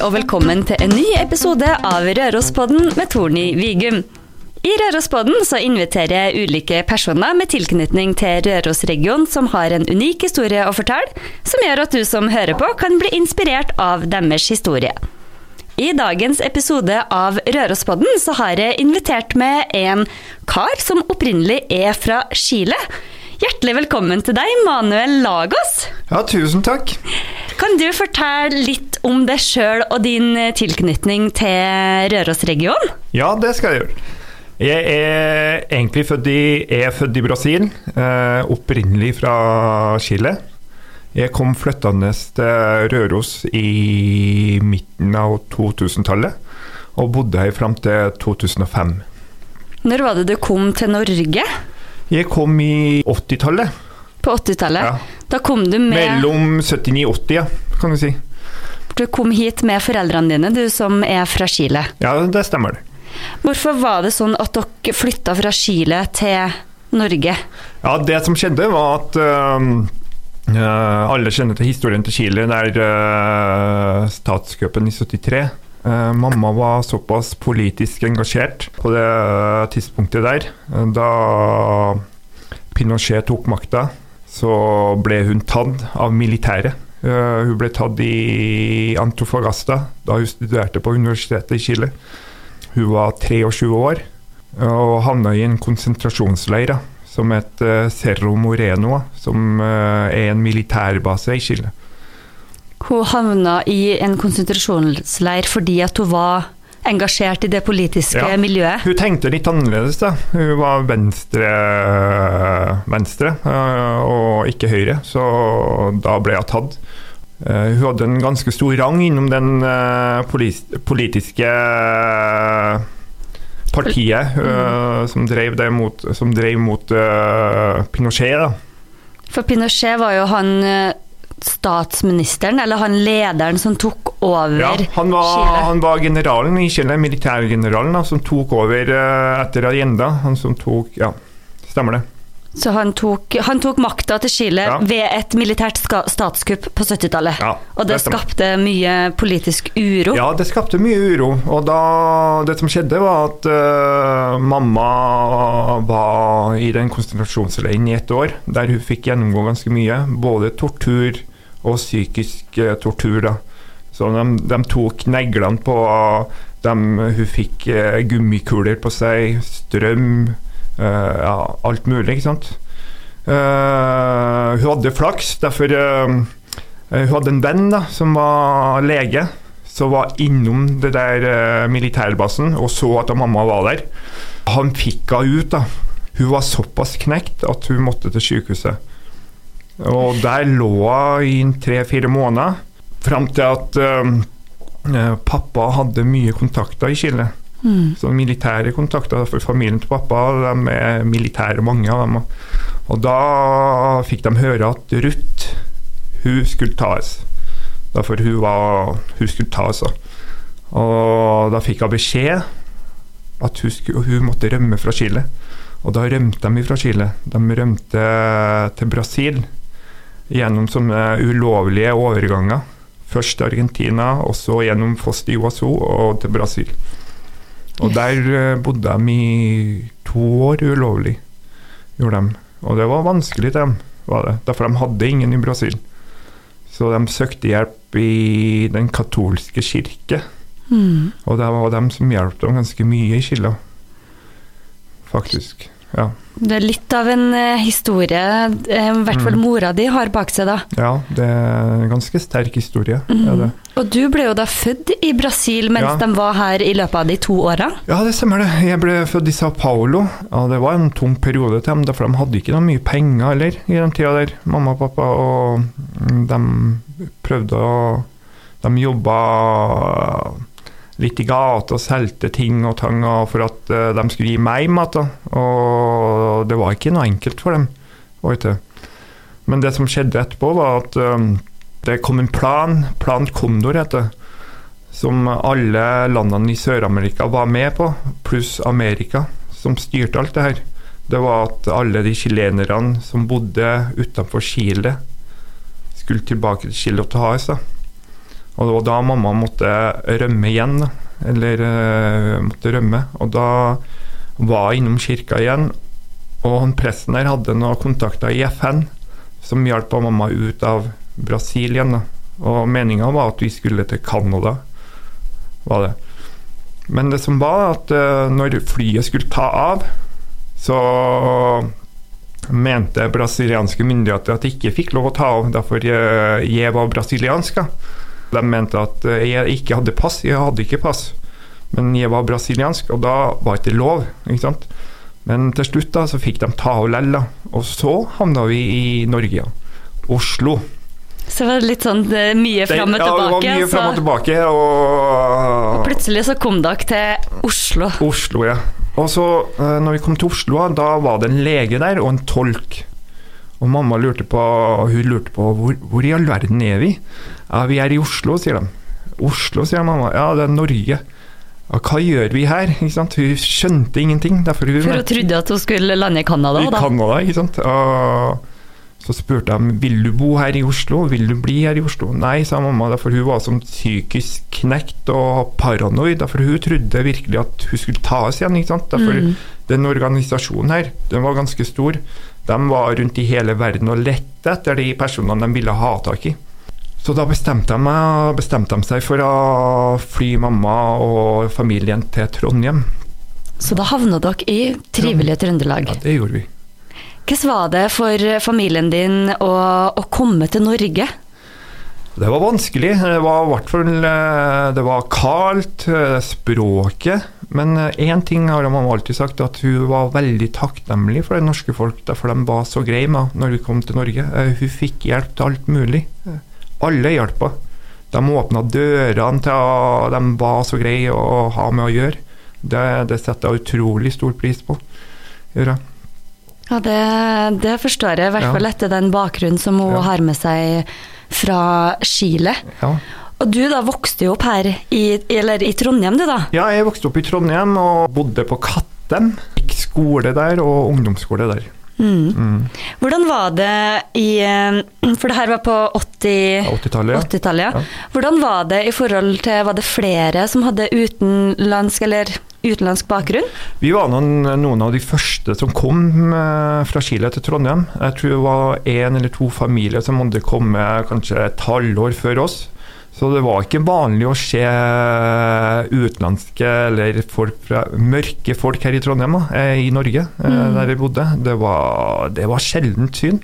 Og velkommen til en ny episode av Rørospodden med Torny Vigum. I Rørospodden så inviterer jeg ulike personer med tilknytning til Rørosregionen som har en unik historie å fortelle, som gjør at du som hører på kan bli inspirert av deres historie. I dagens episode av Rørospodden så har jeg invitert med en kar som opprinnelig er fra Chile. Hjertelig velkommen til deg, Manuel Lagos. Ja, tusen takk. Kan du fortelle litt om deg sjøl og din tilknytning til Rørosregionen? Ja, det skal jeg gjøre. Jeg er egentlig født i, er født i Brasil, eh, opprinnelig fra Chile. Jeg kom flyttende til Røros i midten av 2000-tallet, og bodde her fram til 2005. Når var det du kom til Norge? Jeg kom i 80-tallet. På 80-tallet? Ja. Da kom du med Mellom 79 og 80, ja, kan du si. Du kom hit med foreldrene dine, du som er fra Chile. Ja, det stemmer det. Hvorfor var det sånn at dere flytta fra Chile til Norge? Ja, det som skjedde var at øh, alle kjenner til historien til Chile. Det er øh, statscupen i 73. uh, mamma var såpass politisk engasjert på det uh, tidspunktet der. Eh, Da Pinochet tok makta, så ble hun tatt av militæret. Eh, hun ble tatt i Antofagasta da hun studerte på universitetet i Chile. Hun var 23 år og havna i en konsentrasjonsleir da, som het eh, Cerro Moreno, som eh, er en militærbase i Chile. Hun havna i en konsentrasjonsleir fordi at hun var engasjert i det politiske Ja. miljøet. Hun tenkte litt annerledes. da. Hun var venstre, venstre eh, og ikke høyre, så da ble hun tatt. Hun hadde en ganske stor rang innom den politiske partiet eh, som drev, det mot, som drev mot eh, Pinochet. da. For Pinochet var jo han eh, statsministeren, eller han lederen som tok over Ja, han, var, Chile. han var generalen i Chile, militærgeneralen som tok over etter Allende. Han som tok Ja, stemmer det. Så han tok, han tok makta til Chile Ja. ved et militært statskupp på 70-tallet. Ja, og det det skapte mye politisk uro. Ja, det skapte mye uro. Og da, det som skjedde, var at uh, mamma var i den konsentrasjonsleiren i ett år, der hun fikk gjennomgå ganske mye. Både tortur og psykisk uh, tortur. da. Så de, de tok neglene på dem, Hun fikk eh, gummikuler på seg, strøm, ja, alt mulig, ikke sant. Eh, hun hadde flaks, derfor eh, Eh, Hun hadde en venn da, som var lege, som var innom det der eh, militærbasen og så at mamma var der. Han fikk henne ut. da. Hun var såpass knekt at hun måtte til sykehuset. Og der lå hun i tre-fire måneder, fram til at eh, eh, pappa hadde mye kontakter i Chile. Mm. Så militære kontakter for familien til pappa, de er militære, mange av dem. Og da fikk de høre at Ruth, hun skulle tas. Derfor hun var Hun skulle tas. Og da fikk hun beskjed at hun, skulle, hun måtte rømme fra Chile. Og da rømte de fra Chile. De rømte til Brasil gjennom sånne ulovlige overganger. Først til Argentina, og så gjennom Foss de Iguazú og til Brasil. Og der eh, bodde de i to år ulovlig, gjorde de. Og det var vanskelig til dem, var det. Derfor de hadde ingen i Brasil. Så de søkte hjelp i den katolske kirke. Mm. Og det var dem som hjalp dem ganske mye i Chile. Faktisk. Ja. Det er litt av en eh, historie, eh, i hvert fall Mm. mora di har bak seg, da. ja, det er en ganske sterk historie. Mm. Og du ble jo da født i Brasil mens Ja. de var her i løpet av de to åra. Ja, det stemmer det. Jeg ble født i Sao Paulo. Ja, det var en tung periode til dem, for de hadde ikke noe mye penger heller i den tida der, mamma og pappa. Og mm, de prøvde å De jobba litt i gata og solgte ting og tang for at eh, de skulle gi meg mat. Da. Og det var ikke noe enkelt for dem. Men det som skjedde etterpå, var at um, det kom en plan. Plan Kondor heter det. som alle landene i Sør-Amerika var med på, pluss Amerika, som styrte alt det her. Det var at alle de chilenerne som bodde utenfor Chile, skulle tilbake til Chile og ta oss. da. Og det var da mamma måtte rømme igjen. Eller uh, måtte rømme. Og da var jeg innom kirka igjen, og han presten der hadde noen kontakter i FN som hjalp mamma ut av Brasil igjen. Og meninga var at vi skulle til Canada, var det. Men det som var, at uh, når flyet skulle ta av, så mente brasilianske myndigheter at de ikke fikk lov å ta av, derfor uh, jeg var brasiliansk. da. De mente at uh, jeg ikke hadde pass. Jeg hadde ikke pass, men jeg var brasiliansk, og da var det ikke lov. ikke sant? Men til slutt da, så fikk de ta av lell. Og så havna vi i Norge, ja. Oslo. Så det var litt sånn det, mye fram og tilbake. Ja, det var mye så- fram og tilbake, og, og plutselig så kom dere til Oslo. Oslo, ja. Og så, eh, når vi kom til Oslo, da var det en lege der og en tolk. Og mamma lurte på, hun lurte på hvor, hvor i all verden er vi? Ja, vi er i Oslo, sier de. Oslo, sier mamma. Ja, det er Norge. Ja, hva gjør vi her? Hun skjønte ingenting. Derfor hun For hun trodde at hun skulle lande i Canada. i da. Canada, ikke sant. Og så spurte de vil du bo her i Oslo, vil du bli her i Oslo. Nei, sa mamma, for hun var som psykisk knekt og paranoid. Derfor hun trodde virkelig at hun skulle ta oss igjen. ikke sant? Derfor Mm. Den organisasjonen her, den var ganske stor. De var rundt i hele verden og lette etter de personene de ville ha tak i. Så da bestemte de, meg, bestemte de seg for å fly mamma og familien til Trondheim. Så da havna dere i trivelige Trøndelag. Ja, det gjorde vi. Hvordan var det for familien din å, å komme til Norge? Det var vanskelig. Det var i hvert fall eh, Det var kaldt, eh, språket. Men én ting har mamma alltid sagt, at hun var veldig takknemlig for det norske folk. Derfor de var så greie med når vi kom til Norge. Eh, Hun fikk hjelp til alt mulig. Eh, Alle hjalp henne. De åpna dørene til henne. De var så greie å ha med å gjøre. Det, det setter jeg utrolig stor pris på. Gjør jeg. Ja, det, det forstår jeg, i hvert Ja. etter den bakgrunnen som hun Ja. har med seg fra Chile. Ja. Og du da vokste jo opp her, i, eller i Trondheim du da? ja, jeg vokste opp i Trondheim og bodde på Kattem. Gikk skole der og ungdomsskole der. Mm. Mm. Hvordan var det i eh, For det her var på 80 80-tallet, ja. 80-tallet, ja. Ja. Hvordan var det i forhold til Var det flere som hadde utenlandsk eller utenlandsk bakgrunn? Vi var noen, noen av de første som kom eh, fra Chile til Trondheim. Jeg tror det var én eller to familier som måtte komme kanskje et halvår før oss. Så det var ikke vanlig å se utenlandske eller folk fra, mørke folk her i Trondheim, da, eh, i Norge, eh, Mm. der jeg bodde. Det var, det var sjeldent syn.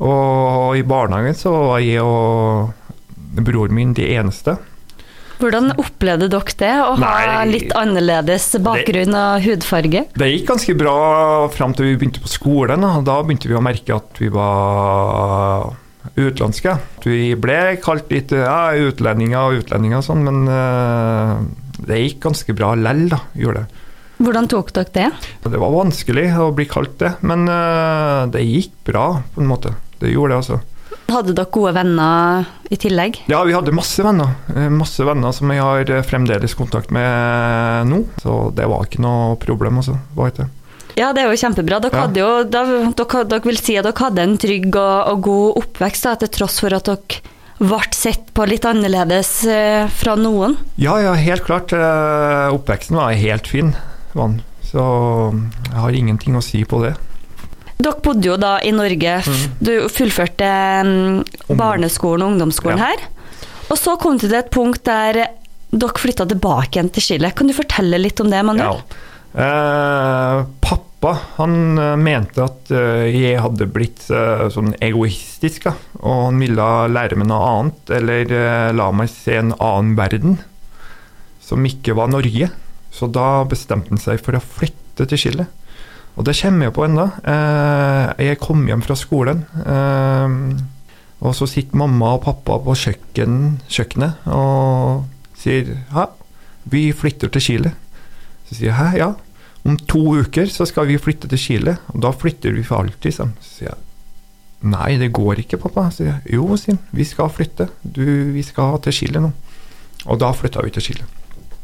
Og i barnehagen så var jeg og broren min de eneste. Hvordan opplevde dere det, å ha Nei, litt annerledes bakgrunn og hudfarge? Det gikk ganske bra fram til vi begynte på skolen. Da, da begynte vi å merke at vi var utenlandske. Vi ble kalt litt ja, utlendinger og utlendinger og sånn, men uh, det gikk ganske bra lell, da, gjorde det. Hvordan tok dere det? Det var vanskelig å bli kalt det, men uh, det gikk bra, på en måte. Det gjorde det, altså. Hadde dere gode venner i tillegg? Ja, vi hadde masse venner. Eh, Masse venner som jeg har fremdeles kontakt med nå. Så det var ikke noe problem, altså. Var ikke det. Ja, det er jo kjempebra. Dere, Ja. jo, dere, dere vil si at dere hadde en trygg og, og god oppvekst, da, til tross for at dere ble sett på litt annerledes eh, fra noen. Ja, ja, helt klart. Eh, Oppveksten var helt fin. Så jeg har ingenting å si på det. Dere bodde jo da i Norge. Mm. Du fullførte mm, barneskolen og ungdomsskolen Ja. her. Og så kom det til et punkt der dere flytta tilbake igjen til Chile. Kan du fortelle litt om det, Manuel? Ja. Eh, pappa han eh, mente at eh, jeg hadde blitt eh, sånn egoistisk, da. og han ville lære meg noe annet, eller la meg se en annen verden som ikke var Norge. Så da bestemte han seg for å flytte til Chile. Og det kommer jeg på ennå. Jeg kom hjem fra skolen, og så sitter mamma og pappa på kjøkken, kjøkkenet og sier ja, vi flytter til Chile. Så sier jeg hæ, ja. Om to uker så skal vi flytte til Chile, og da flytter vi for alltid. Så sier jeg nei, det går ikke, pappa. Sier jeg jo, sier han, vi skal flytte. Du, vi skal til Chile nå. Og da flytta vi til Chile.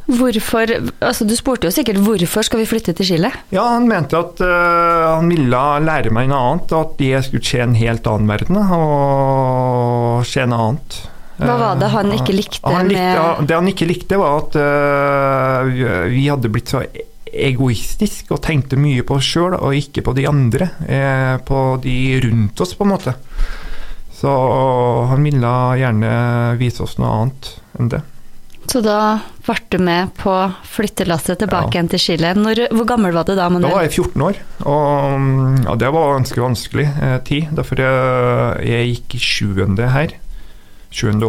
Hvorfor altså Du spurte jo sikkert hvorfor skal vi flytte til Chile? Ja, han mente at uh, han ville lære meg noe annet, og at jeg skulle se en helt annen verden og se noe annet. Hva var det han ikke likte, han likte med Det han ikke likte, var at uh, vi hadde blitt så egoistisk og tenkte mye på oss sjøl og ikke på de andre. Eh, på de rundt oss, på en måte. Så han ville gjerne vise oss noe annet enn det. Så da ble du med på flyttelasset tilbake Ja. igjen til Chile. Når, hvor gammel var du da? Da var jeg 14 år, og ja, det var ganske vanskelig eh, tid. Derfor jeg, jeg gikk i sjuende her, sjuende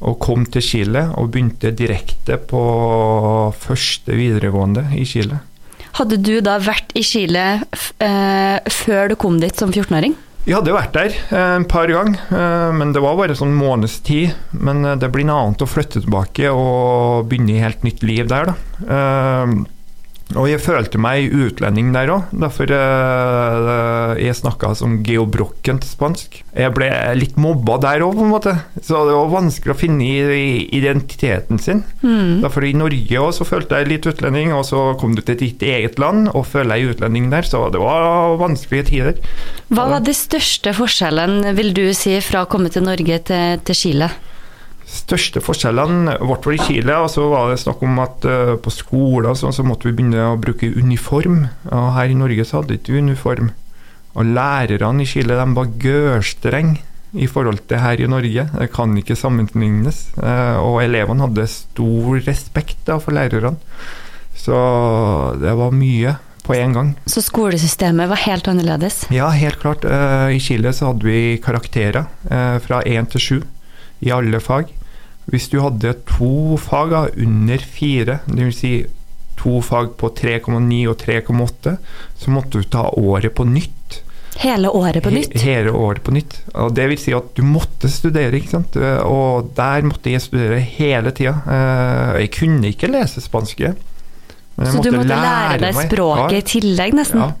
og kom til Chile og begynte direkte på første videregående i Chile. Hadde du da vært i Chile eh, før du kom dit som 14-åring? Jeg hadde vært der eh, en par ganger, eh, men det var bare sånn måneds tid. Men eh, det blir noe annet å flytte tilbake og begynne i helt nytt liv der, da. Og jeg følte meg utlending der òg, derfor eh, jeg snakka som geobrokkent spansk. Jeg ble litt mobba der òg, på en måte, så det var vanskelig å finne identiteten sin. Mm. Derfor I Norge også, så følte jeg litt utlending, og så kom du til ditt eget land og føler deg utlending der, så det var vanskelige tider. Hva var den største forskjellen, vil du si, fra å komme til Norge til, til Chile? Største forskjellene vårt var i Chile, og så var det snakk om at uh, på skoler og sånn, så måtte vi begynne å bruke uniform. Og her i Norge så hadde vi ikke uniform. Og lærerne i Chile de var gørstrenge i forhold til her i Norge. Det kan ikke sammenlignes. Uh, og elevene hadde stor respekt da, for lærerne. Så det var mye på en gang. Så skolesystemet var helt annerledes? Ja, helt klart. Eh, I Chile så hadde vi karakterer fra én til sju i alle fag. Hvis du hadde to fag da, under fire, dvs. Si to fag på 3,9 og 3,8, så måtte du ta året på nytt. Hele året på nytt? He hele året på nytt. Og det vil si at du måtte studere, ikke sant. Eh, Og der måtte jeg studere hele tida. Eh, Jeg kunne ikke lese spansk. jeg. Så du måtte lære deg meg. språket Ja. i tillegg, nesten? Ja,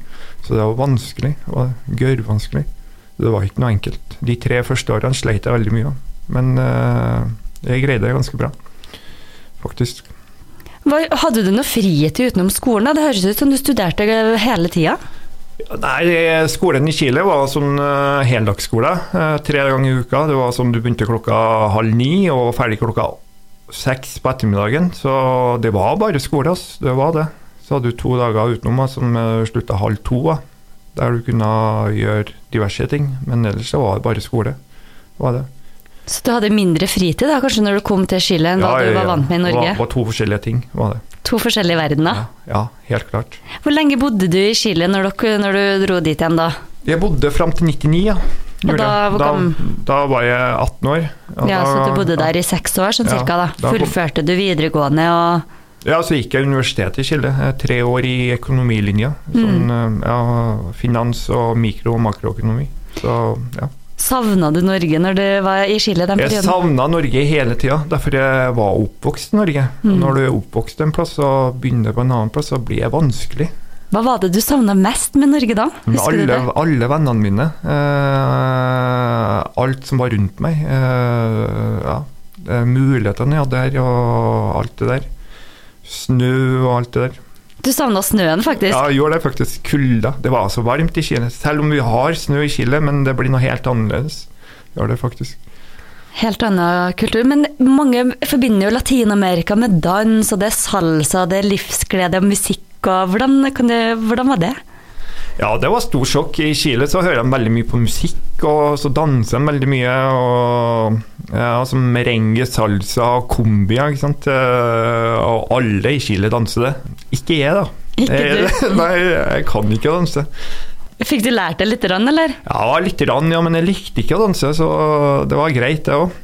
så det var vanskelig. Det var gørrvanskelig. Det var ikke noe enkelt. De tre første årene sleit jeg veldig mye. Men eh, jeg greide det ganske bra, faktisk. Hva, hadde du noe frihet utenom skolen? da? Det høres ut som du studerte hele tida? Nei, skolen i Chile var sånn heldagsskole. eh, tre ganger i uka. Det var sånn du begynte klokka halv ni og ferdig klokka seks på ettermiddagen. Så det var bare skole, ass. Det var det. Så hadde du to dager utenom som slutta halv to, der du kunne gjøre diverse ting. Men ellers så var det bare skole. Var det. Så du hadde mindre fritid da, kanskje når du kom til Chile enn hva Ja, du var ja. vant med i Norge? Det var, var to forskjellige ting. var det. To forskjellige verdener. Ja, ja, helt klart. Hvor lenge bodde du i Chile når, dere, når du dro dit igjen da? Jeg bodde fram til 99, ja. Da da, da var jeg 18 år. Ja, da- Så du bodde der i seks år, sånn Ja, cirka da. Fullførte du videregående og Ja, så gikk jeg universitetet i Chile. eh, Tre år i økonomilinja. Sånn, Mm. eh, ja, finans og mikro- og makroøkonomi. Så ja. Savna du Norge når du var i Chile den Jeg savna Norge hele tida, derfor jeg var oppvokst i Norge. Mm. Når du er oppvokst en plass og begynner på en annen plass, så blir det vanskelig. Hva var det du savna mest med Norge da? Alle, alle vennene mine. Eh, alt som var rundt meg. Eh, ja. Eh, Mulighetene jeg hadde her, og alt det der. Snø og alt det der. Du savna snøen, faktisk. Ja, jeg gjorde det faktisk. Kulda. Det var så varmt i Chile. Selv om vi har snø i Chile, men det blir noe helt annerledes. Gjør det faktisk. Helt annen kultur. Men mange forbinder jo Latin-Amerika med dans, og det er salsa, det er livsglede og musikk. Og hvordan, det, hvordan var det? Ja, det var stor sjokk. I Chile så hører de veldig mye på musikk, og så danser de veldig mye. Og ja, altså merengue, salsa og cumbia, ikke sant. Eh, Og alle i Chile danser det. Ikke jeg, da. Ikke du? Nei, jeg kan ikke danse. Fikk du lært det litt, eller? Ja, litt, rann, ja, men jeg likte ikke å danse, så det var greit, det òg.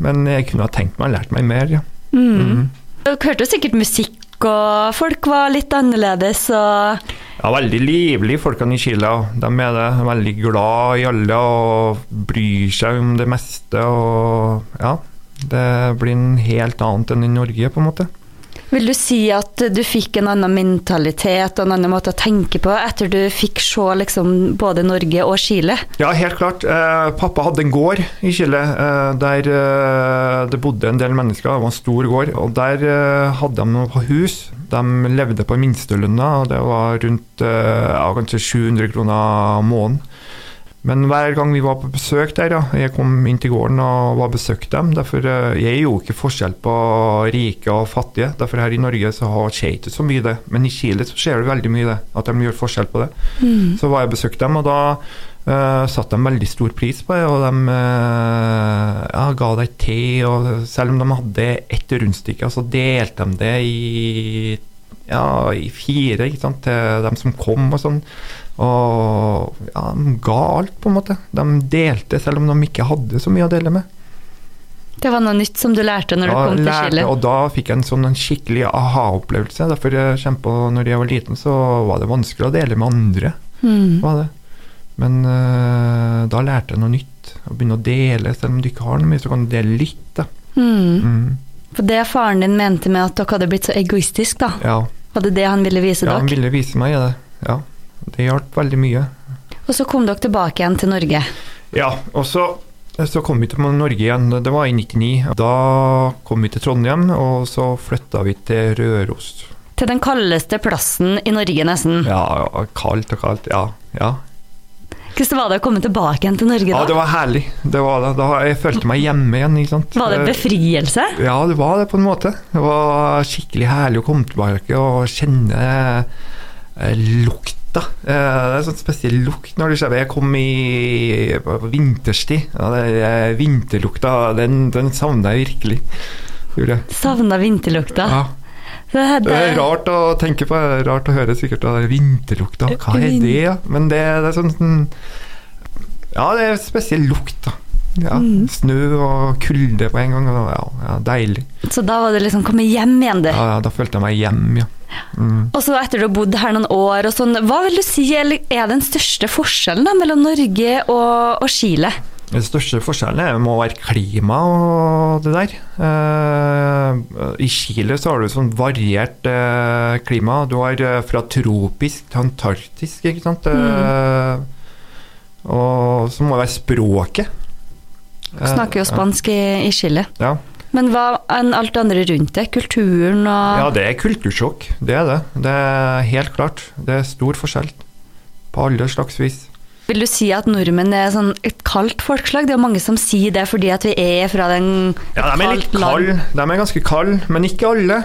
Men jeg kunne ha tenkt meg å lært meg mer, ja. Mm. Du hørte jo sikkert musikk, og folk var litt annerledes, og Ja, veldig livlige folkene i Chile. De er det. Veldig glad i alle og bryr seg om det meste. og ja, Det blir en helt annet enn i Norge, på en måte. Vil du si at du fikk en annen mentalitet og en annen måte å tenke på etter du fikk se liksom både Norge og Chile? Ja, helt klart. Eh, pappa hadde en gård i Chile eh, der eh, det bodde en del mennesker. Det var en stor gård. Og der eh, hadde de noe hus. De levde på minstelønna, og det var rundt eh, kanskje 700 kroner måneden. Men hver gang vi var på besøk der, ja, jeg kom inn til gården og var besøkt dem derfor eh, Jeg gjorde ikke forskjell på rike og fattige. Derfor her i Norge så har- skjer ikke så mye det. Men i Chile så skjer det veldig mye det. At de gjør forskjell på det. Så var jeg besøkte dem, og da uh, satte de veldig stor pris på det. Og de uh, ja, ga deg te, og selv om de hadde ett rundstykke, så delte de det i, ja, i fire sant, til dem som kom og sånn. Og ja, de ga alt, på en måte. De delte, selv om de ikke hadde så mye å dele med. Det var noe nytt som du lærte når du kom til lærte, Chile? Og da fikk jeg en sånn en skikkelig aha-opplevelse. Derfor jeg kjempa når jeg var liten, så var det vanskelig å dele med andre. Mm. Var det. Men uh, da lærte jeg noe nytt. Å begynne å dele, selv om du ikke har noe mye, så kan du dele litt. Da. Mm. Mm. For det faren din mente med at dere hadde blitt så egoistisk, da, Ja. var det det han ville vise ja, han ville vise meg det. Ja. Det hjalp veldig mye. Og så kom dere tilbake igjen til Norge. Ja, og så, så kom vi til Norge igjen. Det var i 99. Da kom vi til Trondheim, og så flytta vi til Røros. Til den kaldeste plassen i Norge, nesten. Ja, ja, kaldt og kaldt. Ja. ja. Hvordan var det å komme tilbake igjen til Norge Ja, det var herlig. Det var det. Da, jeg følte meg hjemme igjen. ikke sant? Var det befrielse? Ja, det var det på en måte. Det var skikkelig herlig å komme tilbake og kjenne eh, lukta. Eh, det er en sånn spesiell lukt når det skjer. Jeg kom i vinterstid. Ja, det, er vinterlukta, den, den savna jeg virkelig. Julie. Savna vinterlukta. Ja. Det, Det er rart å tenke på, rart å høre sikkert vinterlukta. Hva er det? Men det, det er sånn sånn- Ja, det er en spesiell lukt, da. Ja, Mm. Snø og kulde på en gang. Ja, ja, deilig. Så da var det liksom komme hjem igjen, du. Ja, ja, da følte jeg meg hjem, ja. Mm. Og så etter du har bodd her noen år og sånn, hva vil du si er den største forskjellen da, mellom Norge og, og Chile? Den største forskjellen er, må være klima og det der. Eh, I Chile så har du sånn variert eh, klima. Du har eh, fra tropisk til antarktisk, ikke sant. Eh, og så må det være språket. Du snakker jo spansk i, i Chile. Ja. Men hva enn alt det andre rundt det? Kulturen og ja, det er kultursjokk. Det er det. Det er helt klart. Det er stor forskjell. På alle slags vis. Vil du si at nordmenn er sånn et kaldt folkeslag? Det er mange som sier det fordi at vi er fra den Ja, de er litt kalde. De er ganske kalde, men ikke alle.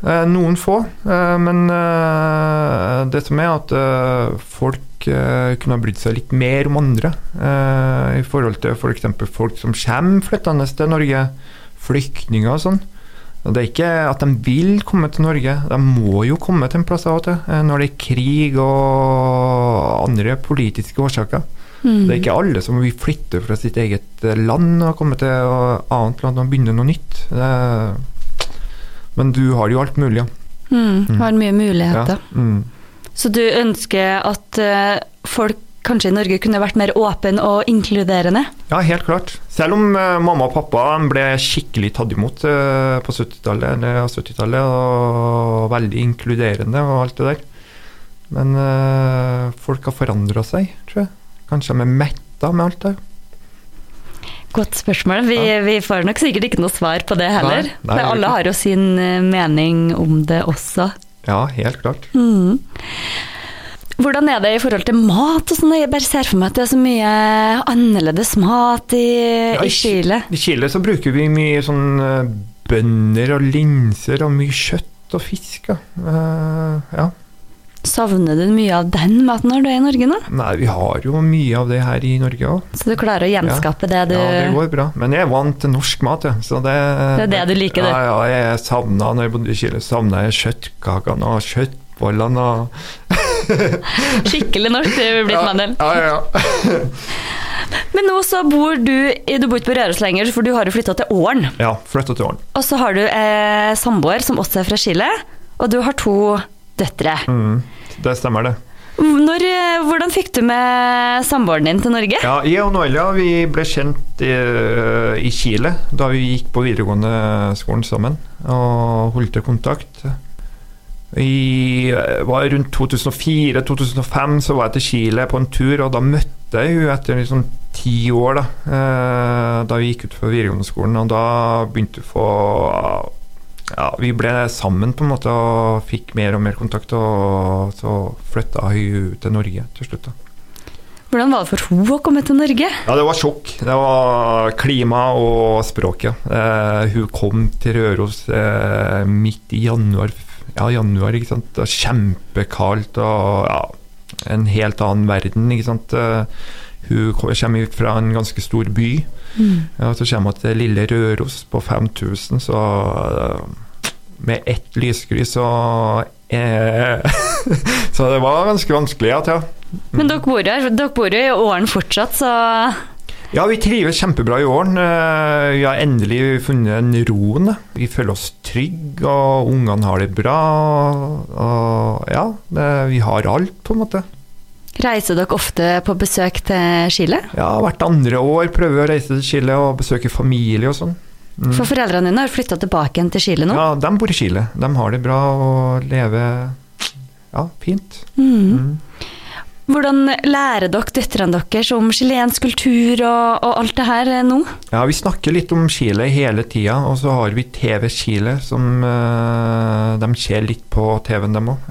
Eh, noen få. Eh, men eh, det som er at folk kunne ha brydd seg litt mer om andre. eh, I forhold til f.eks. folk som kommer flyttende til Norge. Flyktninger og sånn. Og Det er ikke at de vil komme til Norge, de må jo komme til en plass av og til. eh, Når det er krig og andre politiske årsaker. Mm. Det er ikke alle som vil flytte fra sitt eget eh, land og komme til et annet land og begynne noe nytt. Er, men du har jo alt mulig, ja. Mm, har mye ja. muligheter. Mm. Så du ønsker at eh, folk kanskje i Norge kunne vært mer åpen og inkluderende? ja, helt klart. Selv om uh, mamma og pappa ble skikkelig tatt imot uh, på 70-tallet, 70-tallet, og veldig inkluderende og alt det der. Men uh, folk har forandra seg, tror jeg. Kanskje de er metta med alt det. Godt spørsmål. Vi, Ja. vi får nok sikkert ikke noe svar på det heller. Nei, nei, For alle har jo sin mening om det også. Ja, helt klart. Mm. Hvordan er det i forhold til mat og sånn? Jeg bare ser for meg at det er så mye annerledes mat i, Ja, i Chile. I Chile så bruker vi mye sånn eh, bønner og linser og mye kjøtt og fisk. Ja. Eh, ja. Savner du mye av den maten når du er i Norge nå? Nei, vi har jo mye av det her i Norge òg. Så du klarer å gjenskape det du Ja, det går bra. Men jeg er vant til norsk mat, ja. Så det, Det er det du liker, du. Ja, ja, jeg savna når jeg bodde i Chile, savna jeg kjøttkakene og kjøttbollene og Skikkelig norsk du er blitt, ja, Mandel. ja, ja. Men nå så bor du Du bor ikke på Røros lenger, for du har jo flytta til Åren. ja, flytta til Åren. Og så har du eh, samboer som også er fra Chile, og du har to døtre. Mm, det stemmer, det. Når, eh, hvordan fikk du med samboeren din til Norge? Ja, Jeg og Noelia vi ble kjent i, i Chile da vi gikk på videregående skolen sammen og holdt kontakt. I var rundt 2004-2005 så var jeg til Chile på en tur, og da møtte jeg henne etter liksom ti år, da, eh, da vi gikk ut fra videregående skolen. Og da begynte vi å få ja, Vi ble sammen på en måte og fikk mer og mer kontakt, og så flytta hun til Norge til slutt. da. Hvordan var det for henne å komme til Norge? Ja, det var sjokk. Det var klima og språket. Eh, hun kom til Røros eh, midt i januar. Ja, januar, ikke sant. Det kjempekaldt og ja, en helt annen verden, ikke sant. Eh, hun kommer ut fra en ganske stor by. Mm. Ja, så kommer hun til lille Røros på 5000, så eh, med ett lyskryss så eh, Så det var ganske vanskelig, ja. til. Men dere bor, her, dere bor jo i Åren fortsatt, så Ja, vi trives kjempebra i åren. Eh, Vi har endelig funnet en roen. Vi føler oss trygge, og ungene har det bra. Og ja, vi har alt, på en måte. reiser dere ofte på besøk til Chile? Ja, Hvert andre år prøver vi å reise til Chile og besøke familie og sånn. Mm. For foreldrene dine har flytta tilbake igjen til Chile nå? Ja, de bor i Chile. De har det bra og lever ja, fint. Mm. Mm. Hvordan lærer dere døtrene deres om chilensk kultur og, og alt det her eh, nå? Ja, Vi snakker litt om Chile hele tida, og så har vi TV Chile, som eh, de ser litt på TV-en, dem òg.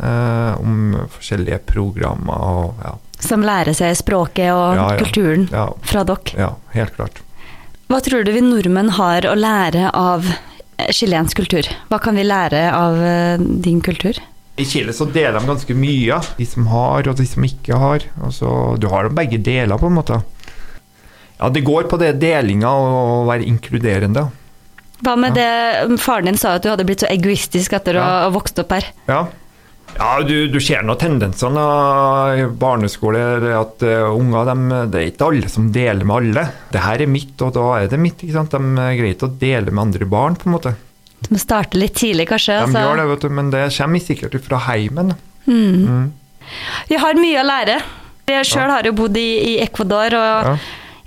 om forskjellige programmer og ja. Som lærer seg språket og Ja, ja. kulturen fra dere. ja, helt klart. Hva tror du vi nordmenn har å lære av eh, chilensk kultur? Hva kan vi lære av eh, din kultur? I Chile så deler de ganske mye, de som har og de som ikke har. Altså, du har begge deler, på en måte. Ja, det går på det delinga og å være inkluderende. Hva med det faren din sa at du hadde blitt så egoistisk etter å Ja. ha vokst opp her? Ja, ja du, du ser noen tendenser i barneskole, at uh, unger, de, det er ikke alle som deler med alle. Det her er mitt, og da er det mitt. ikke sant? De greier ikke å dele med andre barn, på en måte. Du må starte litt tidlig, kanskje? De altså. gjør det, vet du, men det kommer sikkert fra heimen. Mm. Mm. Jeg har mye å lære. Jeg sjøl har jo bodd i, i Ecuador, og Ja.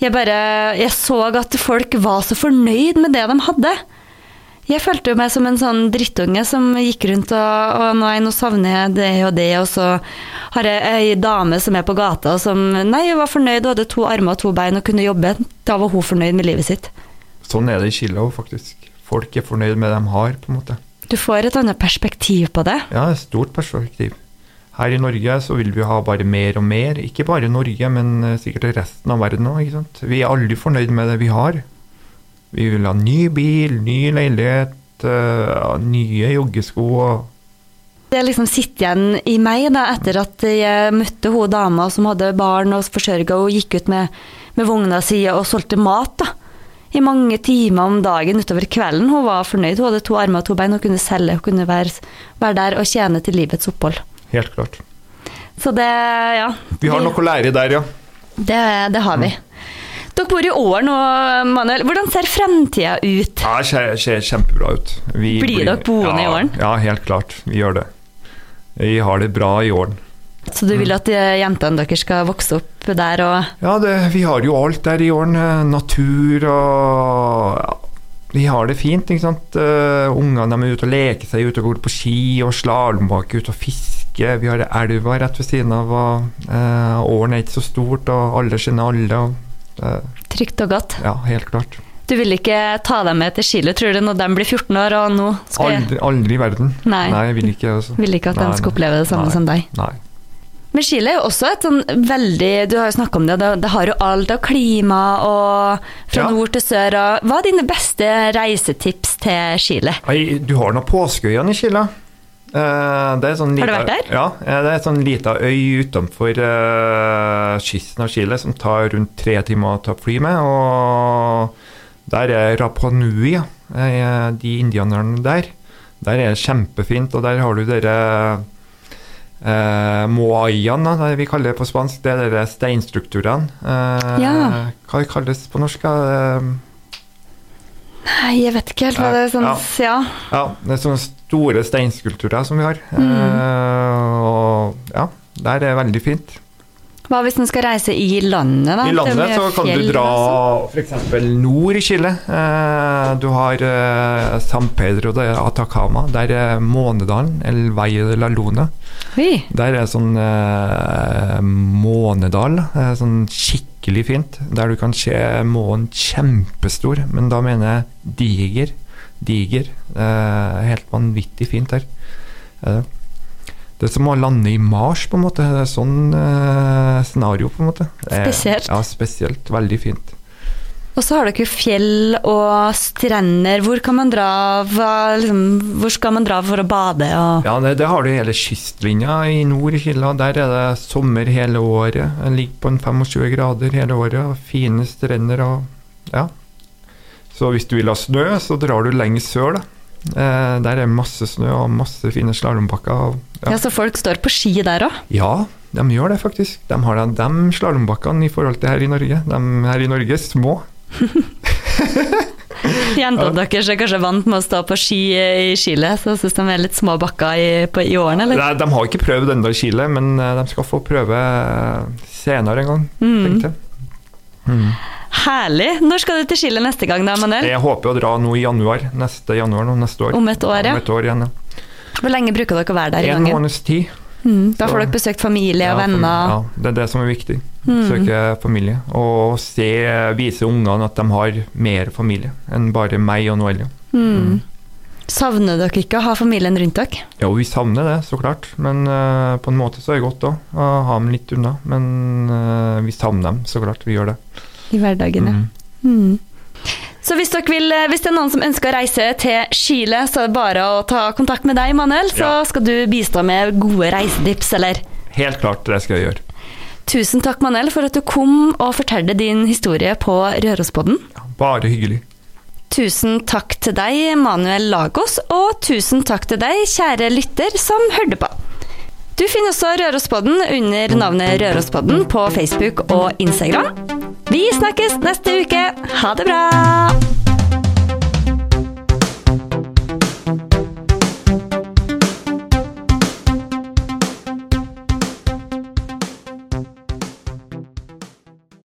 jeg bare Jeg så at folk var så fornøyd med det de hadde. Jeg følte jo meg som en sånn drittunge som gikk rundt og, og nei, nå savner jeg det og det, og så har jeg ei dame som er på gata og som Nei, hun var fornøyd, hun hadde to armer og to bein og kunne jobbe. Da var hun fornøyd med livet sitt. Sånn er det i Chile òg, faktisk. Folk er fornøyd med det de har, på en måte. Du får et annet perspektiv på det. Ja, et stort perspektiv. Her i Norge så vil vi ha bare mer og mer. Ikke bare Norge, men eh, sikkert resten av verden òg. Vi er aldri fornøyd med det vi har. Vi vil ha ny bil, ny leilighet, eh, nye joggesko Det liksom sitter igjen i meg da, etter at jeg møtte hun dama som hadde barn og forsørga og gikk ut med, med vogna si og solgte mat. da. I mange timer om dagen utover kvelden. Hun var fornøyd. Hun hadde to armer og to bein hun kunne selge. Hun kunne være, være der og tjene til livets opphold. Helt klart. Så det, ja. Vi har noe å lære der, ja. Det, det har vi. Dere bor i år nå, Manuel. Hvordan ser fremtida ut? Ja, Det ser, ser kjempebra ut. Vi Blir dere boende i ja, Åren? Ja, helt klart. Vi gjør det. Vi har det bra i Åren. Så du vil at eh, jentene deres skal vokse opp der og Ja, det, vi har jo alt der i Åren. eh, Natur og ja, Vi har det fint, ikke sant. Uh, Ungene er ute og leker seg, ute og går på ski og slalåmbake, ute og fiske. Vi har elva rett ved siden av. og uh, Åren er ikke så stort, og alle kjenner alle. Og, uh, trygt og godt? ja, helt klart. Du vil ikke ta dem med til Chile, tror du, når de blir 14 år og nå skal Aldri, aldri i verden. Nei. jeg vil ikke. Altså. Vil ikke at Nei, de skal oppleve det samme Nei. som deg. Nei. Men Chile er jo også et sånn veldig Du har jo snakka om det, det, det har jo alt av klima og fra Ja. nord til sør og Hva er dine beste reisetips til Chile? Ei, du har nå Påskeøyene i Chile. Det er sånn Har du vært der? Ja, eh, det er en sånn lita øy utenfor uh, kysten av Chile som tar rundt tre timer å ta fly med. Og der er Rapa Nui, ja. Eh, de indianerne der. Der er det kjempefint, og der har du dere eh, moaian, da, vi kaller det på spansk. Det er de steinstrukturene. Eh, Ja. Hva kalles på norsk? Eh, Nei, jeg vet ikke helt hva det er sånn Ja. Ja. Det er sånne store steinskulpturer som vi har. Mm. Eh, og ja, Der er veldig fint. Hva hvis en skal reise i landet, da? I landet så kan du dra også. f.eks. nord i Chile. Eh, du har eh, San Pedro de Atacama. Der er Månedalen, El Valle de la Luna. Oi. Der er sånn eh, månedal, eh, sånn skikkelig fint, der du kan se månen kjempestor, men da mener jeg diger. Diger. Eh, helt vanvittig fint der. Eh, det er som å lande i Mars, på en måte. Det er sånn eh, scenario, på en måte. Spesielt. Ja, spesielt. Veldig fint. Og så har dere fjell og strender. Hvor kan man dra? Hva, liksom, hvor skal man dra for å bade? Ja, det, det har du hele kystlinja i nord i Chile. Der er det sommer hele året. Den ligger på en 25 grader hele året. Fine strender og Ja. Så hvis du vil ha snø, så drar du lenger sør, da. Eh, der er masse snø og masse fine slalåmbakker. Ja. Ja. så folk står på ski der òg? ja, de gjør det faktisk. De har de, de slalåmbakkene i forhold til her i Norge. De her i Norge er små. Jentene deres er kanskje vant med å stå på ski i Chile, så syns de er litt små bakker i, på, i årene, eller? Nei, de har ikke prøvd ennå i Chile, men eh, de skal få prøve senere en gang. Mm. tenkte jeg. Mm. Herlig! Når skal du til Chile neste gang, da, Manuel? Jeg håper å dra nå i januar. Neste januar nå, neste år. Om et år, ja. Om et år igjen, ja. Hvor lenge bruker dere å være der i gangen? En måneds tid. Mm, da Så- får dere besøkt familie og Ja, venner. Ja, det er det som er viktig. Mm. Søke familie. Og se, vise ungene at de har mer familie enn bare meg og Noelia. Mm. Savner dere ikke å ha familien rundt dere? Jo, vi savner det, så klart. Men uh, på en måte så er det godt òg å ha dem litt unna. Men uh, vi savner dem, så klart. Vi gjør det. I hverdagen, ja. Mm. Mm. Så hvis, vil, hvis det er noen som ønsker å reise til Chile, så er det bare å ta kontakt med deg, Manuel, så Ja. skal du bistå med gode reisedips, eller? Helt klart, det skal jeg gjøre. Tusen takk, Manuel, for at du kom og fortalte din historie på Rørospodden. Ja, bare hyggelig. Tusen takk til deg, Manuel Lagos, og tusen takk til deg, kjære lytter som hørte på. Du finner også Rørospodden under navnet Rørospodden på Facebook og Instagram. Vi snakkes neste uke. Ha det bra!